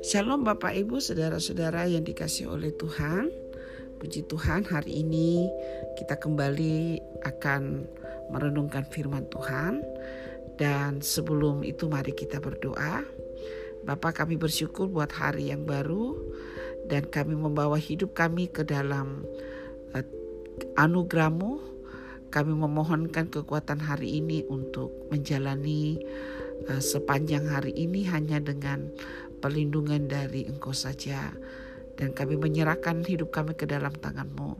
Shalom Bapak Ibu, saudara-saudara yang dikasih oleh Tuhan. Puji Tuhan, hari ini kita kembali akan merenungkan firman Tuhan. Dan sebelum itu mari kita berdoa. Bapak kami bersyukur buat hari yang baru dan kami membawa hidup kami ke dalam uh, anugerahmu. Kami memohonkan kekuatan hari ini untuk menjalani uh, sepanjang hari ini hanya dengan perlindungan dari Engkau saja. Dan kami menyerahkan hidup kami ke dalam tangan-Mu.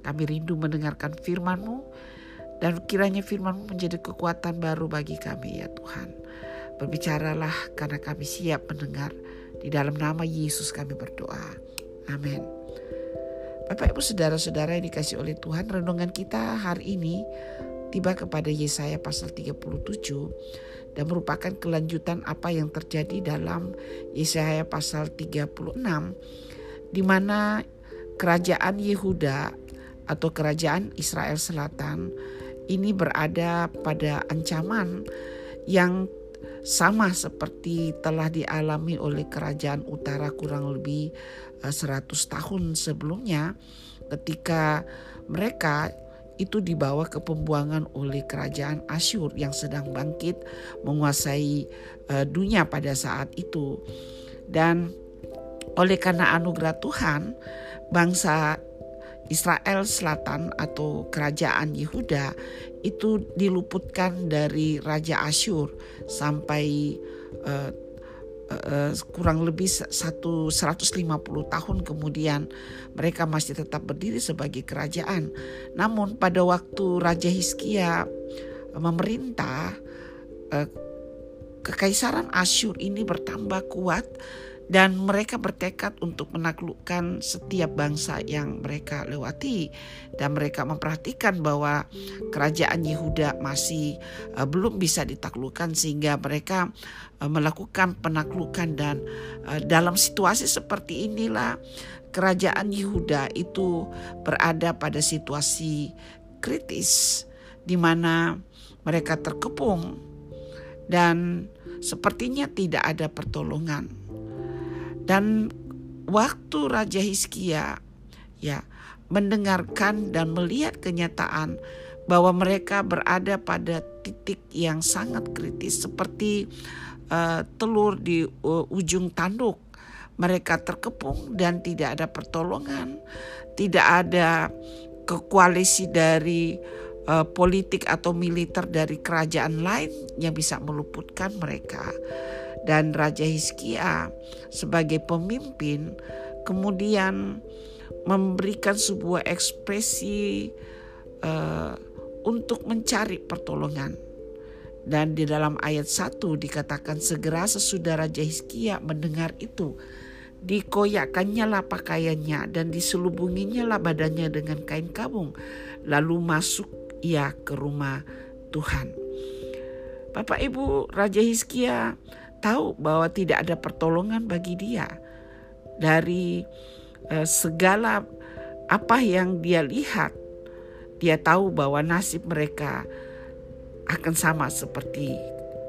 Kami rindu mendengarkan firman-Mu. Dan kiranya firman-Mu menjadi kekuatan baru bagi kami ya Tuhan. Berbicaralah karena kami siap mendengar. Di dalam nama Yesus kami berdoa. Amin. Bapak ibu saudara-saudara yang dikasih oleh Tuhan. Renungan kita hari ini tiba kepada Yesaya pasal 37 dan merupakan kelanjutan apa yang terjadi dalam Yesaya pasal 36 di mana kerajaan Yehuda atau kerajaan Israel Selatan ini berada pada ancaman yang sama seperti telah dialami oleh kerajaan utara kurang lebih 100 eh, tahun sebelumnya ketika mereka itu dibawa ke pembuangan oleh kerajaan Asyur yang sedang bangkit menguasai uh, dunia pada saat itu. Dan oleh karena anugerah Tuhan, bangsa Israel Selatan atau kerajaan Yehuda itu diluputkan dari Raja Asyur sampai uh, uh, kurang lebih satu 150 tahun kemudian mereka masih tetap berdiri sebagai kerajaan. Namun pada waktu Raja Hizkia memerintah uh, kekaisaran Asyur ini bertambah kuat dan mereka bertekad untuk menaklukkan setiap bangsa yang mereka lewati. Dan mereka memperhatikan bahwa kerajaan Yehuda masih uh, belum bisa ditaklukkan sehingga mereka uh, melakukan penaklukan dan uh, dalam situasi seperti inilah kerajaan Yehuda itu berada pada situasi kritis di mana mereka terkepung. Dan sepertinya tidak ada pertolongan dan waktu Raja Hizkia ya mendengarkan dan melihat kenyataan bahwa mereka berada pada titik yang sangat kritis seperti uh, telur di uh, ujung tanduk. Mereka terkepung dan tidak ada pertolongan, tidak ada koalisi dari uh, politik atau militer dari kerajaan lain yang bisa meluputkan mereka dan Raja Hizkia sebagai pemimpin kemudian memberikan sebuah ekspresi uh, untuk mencari pertolongan. Dan di dalam ayat 1 dikatakan segera sesudah Raja Hizkia mendengar itu dikoyakkannya lah pakaiannya dan diselubunginya lah badannya dengan kain kabung lalu masuk ia ke rumah Tuhan. Bapak Ibu Raja Hizkia tahu bahwa tidak ada pertolongan bagi dia dari uh, segala apa yang dia lihat. Dia tahu bahwa nasib mereka akan sama seperti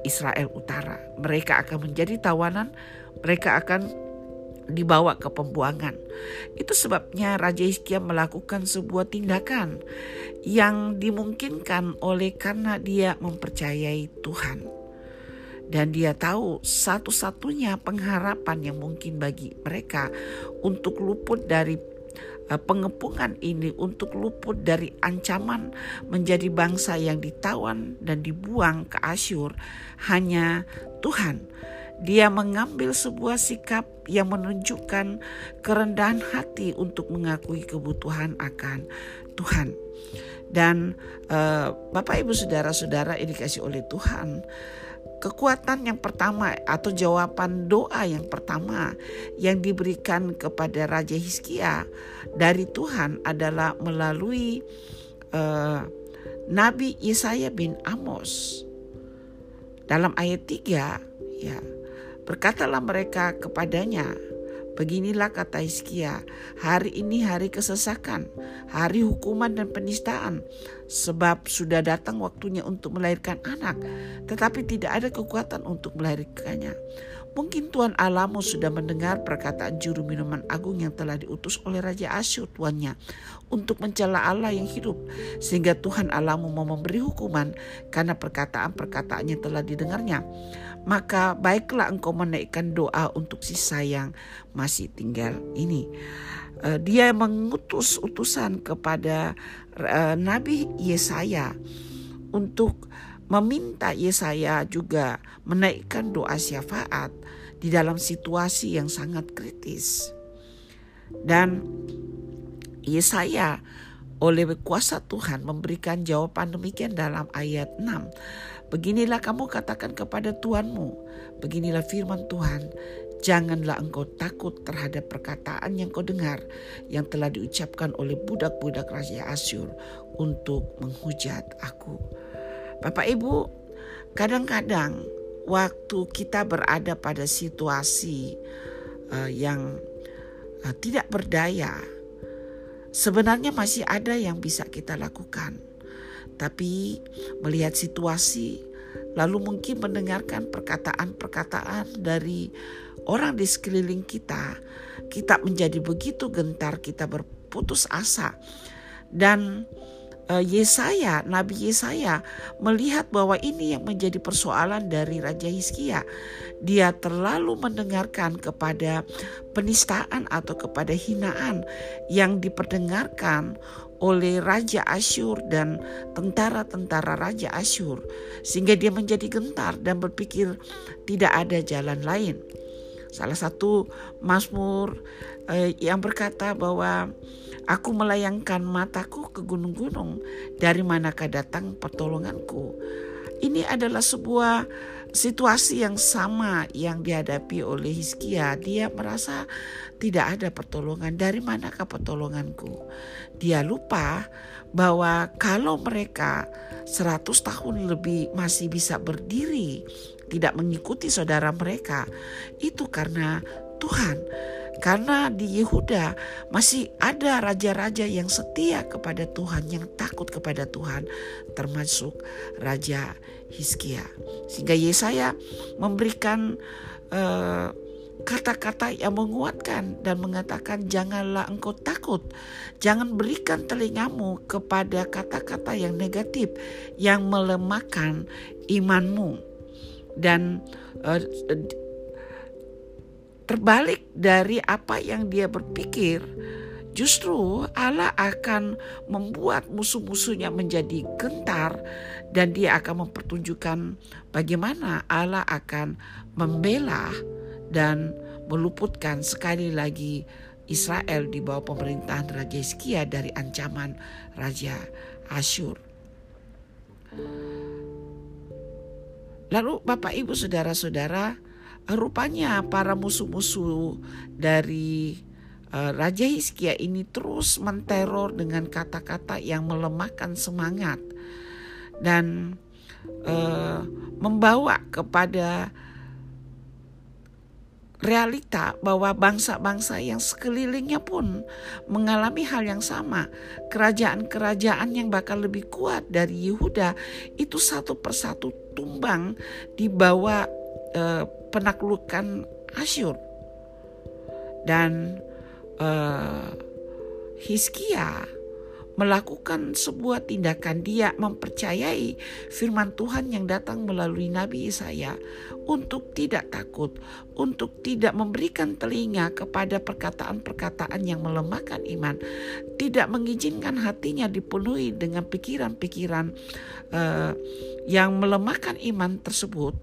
Israel Utara. Mereka akan menjadi tawanan, mereka akan dibawa ke pembuangan. Itu sebabnya Raja Hizkia melakukan sebuah tindakan yang dimungkinkan oleh karena dia mempercayai Tuhan. Dan dia tahu satu-satunya pengharapan yang mungkin bagi mereka untuk luput dari eh, pengepungan ini, untuk luput dari ancaman menjadi bangsa yang ditawan dan dibuang ke Asyur hanya Tuhan. Dia mengambil sebuah sikap yang menunjukkan kerendahan hati untuk mengakui kebutuhan akan Tuhan. Dan uh, Bapak Ibu Saudara-saudara dikasih oleh Tuhan Kekuatan yang pertama atau jawaban doa yang pertama yang diberikan kepada Raja Hizkia dari Tuhan adalah melalui uh, Nabi Yesaya bin Amos. Dalam ayat 3 ya, berkatalah mereka kepadanya Beginilah kata Hizkia, hari ini hari kesesakan, hari hukuman dan penistaan, sebab sudah datang waktunya untuk melahirkan anak, tetapi tidak ada kekuatan untuk melahirkannya. Mungkin Tuhan Alamu sudah mendengar perkataan juru minuman agung yang telah diutus oleh Raja Asyur tuannya untuk mencela Allah yang hidup. Sehingga Tuhan Alamu mau memberi hukuman karena perkataan-perkataannya telah didengarnya. Maka baiklah engkau menaikkan doa untuk si sayang masih tinggal ini. Uh, dia mengutus utusan kepada uh, Nabi Yesaya untuk meminta Yesaya juga menaikkan doa syafaat di dalam situasi yang sangat kritis. Dan Yesaya oleh kuasa Tuhan memberikan jawaban demikian dalam ayat 6. Beginilah kamu katakan kepada Tuhanmu, beginilah firman Tuhan, Janganlah engkau takut terhadap perkataan yang kau dengar yang telah diucapkan oleh budak-budak Raja Asyur untuk menghujat aku. Bapak Ibu, kadang-kadang waktu kita berada pada situasi uh, yang uh, tidak berdaya, sebenarnya masih ada yang bisa kita lakukan. Tapi melihat situasi, lalu mungkin mendengarkan perkataan-perkataan dari orang di sekeliling kita, kita menjadi begitu gentar, kita berputus asa. Dan uh, Yesaya, Nabi Yesaya melihat bahwa ini yang menjadi persoalan dari Raja Hizkia. Dia terlalu mendengarkan kepada penistaan atau kepada hinaan yang diperdengarkan oleh Raja Asyur dan tentara-tentara Raja Asyur sehingga dia menjadi gentar dan berpikir tidak ada jalan lain. Salah satu Mazmur eh, yang berkata bahwa aku melayangkan mataku ke gunung-gunung, dari manakah datang pertolonganku? Ini adalah sebuah situasi yang sama yang dihadapi oleh Hizkia. Dia merasa tidak ada pertolongan. Dari manakah pertolonganku? Dia lupa bahwa kalau mereka 100 tahun lebih masih bisa berdiri tidak mengikuti saudara mereka itu karena Tuhan. Karena di Yehuda masih ada raja-raja yang setia kepada Tuhan, yang takut kepada Tuhan, termasuk Raja Hizkia. Sehingga Yesaya memberikan eh, kata-kata yang menguatkan dan mengatakan janganlah engkau takut. Jangan berikan telingamu kepada kata-kata yang negatif yang melemahkan imanmu dan uh, terbalik dari apa yang dia berpikir, justru Allah akan membuat musuh-musuhnya menjadi gentar dan dia akan mempertunjukkan bagaimana Allah akan membela dan meluputkan sekali lagi Israel di bawah pemerintahan Raja Hizkia dari ancaman Raja Asyur. Lalu Bapak Ibu Saudara-saudara, rupanya para musuh-musuh dari uh, Raja Hizkia ini terus menteror dengan kata-kata yang melemahkan semangat dan uh, membawa kepada realita bahwa bangsa-bangsa yang sekelilingnya pun mengalami hal yang sama. Kerajaan-kerajaan yang bakal lebih kuat dari Yehuda itu satu persatu tumbang di bawah eh, penaklukan Asyur. Dan eh, Hizkia melakukan sebuah tindakan dia mempercayai firman Tuhan yang datang melalui Nabi Yesaya untuk tidak takut, untuk tidak memberikan telinga kepada perkataan-perkataan yang melemahkan iman, tidak mengizinkan hatinya dipenuhi dengan pikiran-pikiran uh, yang melemahkan iman tersebut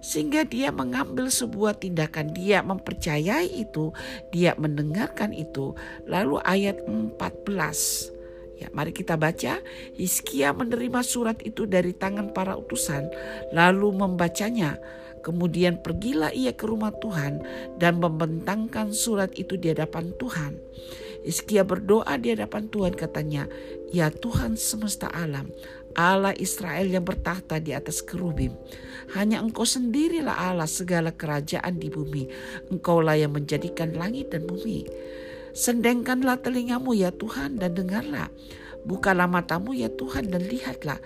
sehingga dia mengambil sebuah tindakan dia mempercayai itu dia mendengarkan itu lalu ayat 14 Ya, mari kita baca. Hizkia menerima surat itu dari tangan para utusan, lalu membacanya. Kemudian pergilah ia ke rumah Tuhan dan membentangkan surat itu di hadapan Tuhan. Hizkia berdoa di hadapan Tuhan katanya, Ya Tuhan semesta alam, Allah Israel yang bertahta di atas kerubim. Hanya engkau sendirilah Allah segala kerajaan di bumi. Engkaulah yang menjadikan langit dan bumi. Sendengkanlah telingamu ya Tuhan dan dengarlah. Bukalah matamu ya Tuhan dan lihatlah.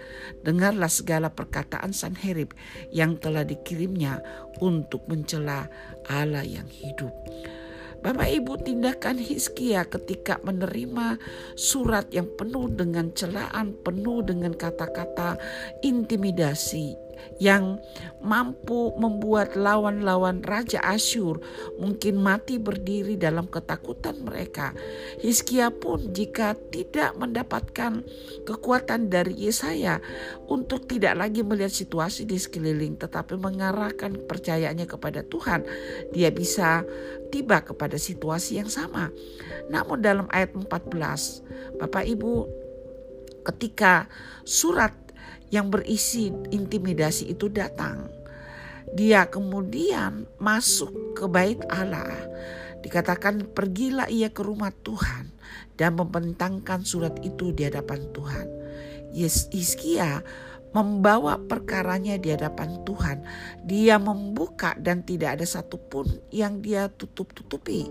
Dengarlah segala perkataan Sanherib yang telah dikirimnya untuk mencela Allah yang hidup. Bapak Ibu tindakan Hizkia ketika menerima surat yang penuh dengan celaan, penuh dengan kata-kata intimidasi yang mampu membuat lawan-lawan Raja Asyur mungkin mati berdiri dalam ketakutan mereka. Hizkia pun jika tidak mendapatkan kekuatan dari Yesaya untuk tidak lagi melihat situasi di sekeliling tetapi mengarahkan percayaannya kepada Tuhan, dia bisa tiba kepada situasi yang sama. Namun dalam ayat 14, Bapak Ibu ketika surat yang berisi intimidasi itu datang, dia kemudian masuk ke bait Allah. Dikatakan pergilah ia ke rumah Tuhan dan membentangkan surat itu di hadapan Tuhan. Hizkia membawa perkaranya di hadapan Tuhan. Dia membuka dan tidak ada satupun yang dia tutup-tutupi.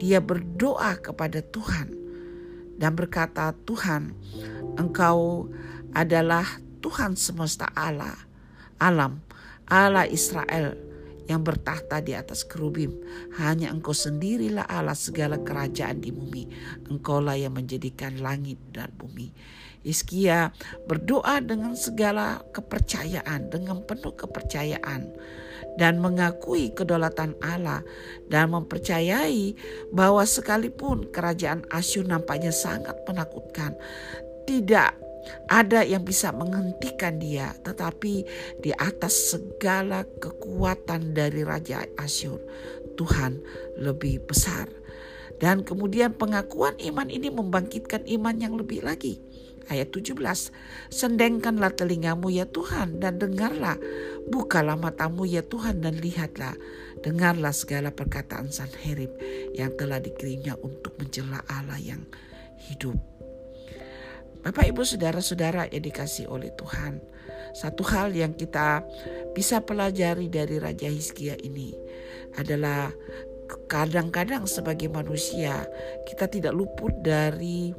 Dia berdoa kepada Tuhan dan berkata, "Tuhan, Engkau adalah Tuhan semesta Allah, alam, Allah Israel yang bertahta di atas kerubim. Hanya engkau sendirilah Allah segala kerajaan di bumi. Engkaulah yang menjadikan langit dan bumi. Iskia berdoa dengan segala kepercayaan, dengan penuh kepercayaan dan mengakui kedaulatan Allah dan mempercayai bahwa sekalipun kerajaan Asyur nampaknya sangat menakutkan, tidak ada yang bisa menghentikan dia, tetapi di atas segala kekuatan dari Raja Asyur, Tuhan lebih besar. Dan kemudian pengakuan iman ini membangkitkan iman yang lebih lagi ayat 17. Sendengkanlah telingamu ya Tuhan dan dengarlah. Bukalah matamu ya Tuhan dan lihatlah. Dengarlah segala perkataan Sanherib yang telah dikirimnya untuk mencela Allah yang hidup. Bapak ibu saudara-saudara yang dikasih oleh Tuhan. Satu hal yang kita bisa pelajari dari Raja Hizkia ini adalah kadang-kadang sebagai manusia kita tidak luput dari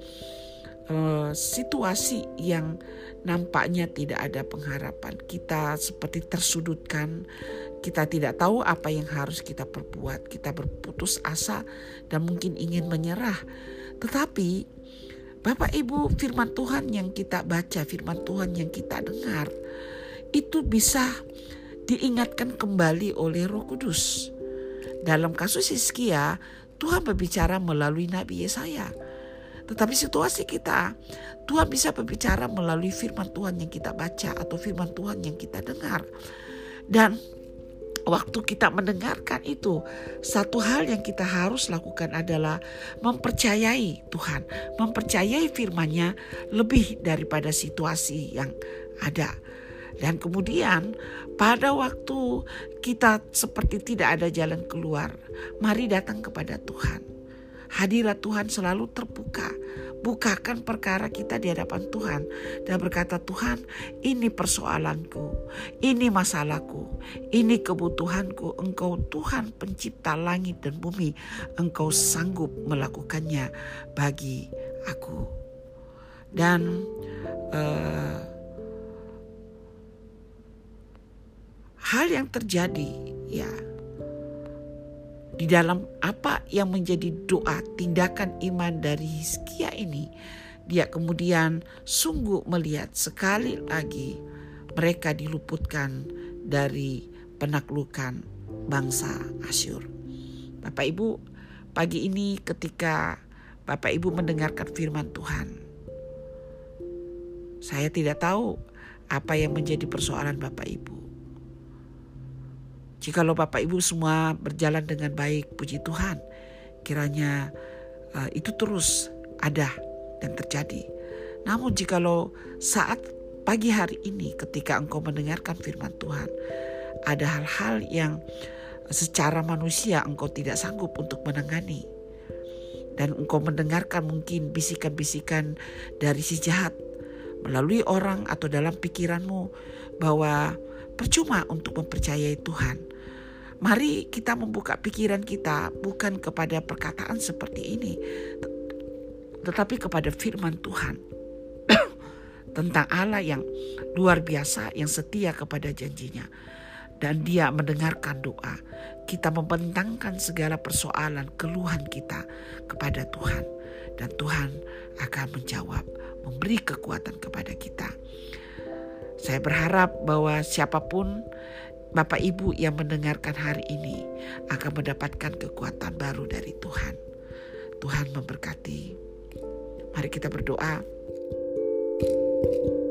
uh, situasi yang nampaknya tidak ada pengharapan. Kita seperti tersudutkan, kita tidak tahu apa yang harus kita perbuat. Kita berputus asa dan mungkin ingin menyerah. Tetapi Bapak Ibu firman Tuhan yang kita baca, firman Tuhan yang kita dengar itu bisa diingatkan kembali oleh Roh Kudus. Dalam kasus Hizkia, Tuhan berbicara melalui Nabi Yesaya. Tetapi situasi kita, Tuhan bisa berbicara melalui firman Tuhan yang kita baca atau firman Tuhan yang kita dengar. Dan waktu kita mendengarkan itu, satu hal yang kita harus lakukan adalah mempercayai Tuhan, mempercayai firman-Nya lebih daripada situasi yang ada. Dan kemudian pada waktu kita seperti tidak ada jalan keluar, mari datang kepada Tuhan hadirat Tuhan selalu terbuka. Bukakan perkara kita di hadapan Tuhan dan berkata, "Tuhan, ini persoalanku, ini masalahku, ini kebutuhanku. Engkau Tuhan pencipta langit dan bumi. Engkau sanggup melakukannya bagi aku." Dan uh, hal yang terjadi ya di dalam apa yang menjadi doa tindakan iman dari Hizkia ini, dia kemudian sungguh melihat sekali lagi mereka diluputkan dari penaklukan bangsa Asyur. Bapak Ibu, pagi ini ketika Bapak Ibu mendengarkan firman Tuhan, saya tidak tahu apa yang menjadi persoalan Bapak Ibu. Jikalau Bapak Ibu semua berjalan dengan baik, puji Tuhan, kiranya uh, itu terus ada dan terjadi. Namun jikalau saat pagi hari ini ketika engkau mendengarkan firman Tuhan, ada hal-hal yang secara manusia engkau tidak sanggup untuk menangani. Dan engkau mendengarkan mungkin bisikan-bisikan dari si jahat melalui orang atau dalam pikiranmu bahwa percuma untuk mempercayai Tuhan. Mari kita membuka pikiran kita bukan kepada perkataan seperti ini, tetapi kepada firman Tuhan tentang Allah yang luar biasa, yang setia kepada janjinya dan dia mendengarkan doa. Kita membentangkan segala persoalan, keluhan kita kepada Tuhan. Dan Tuhan akan menjawab, memberi kekuatan kepada kita. Saya berharap bahwa siapa pun Bapak Ibu yang mendengarkan hari ini akan mendapatkan kekuatan baru dari Tuhan. Tuhan memberkati. Mari kita berdoa. thank you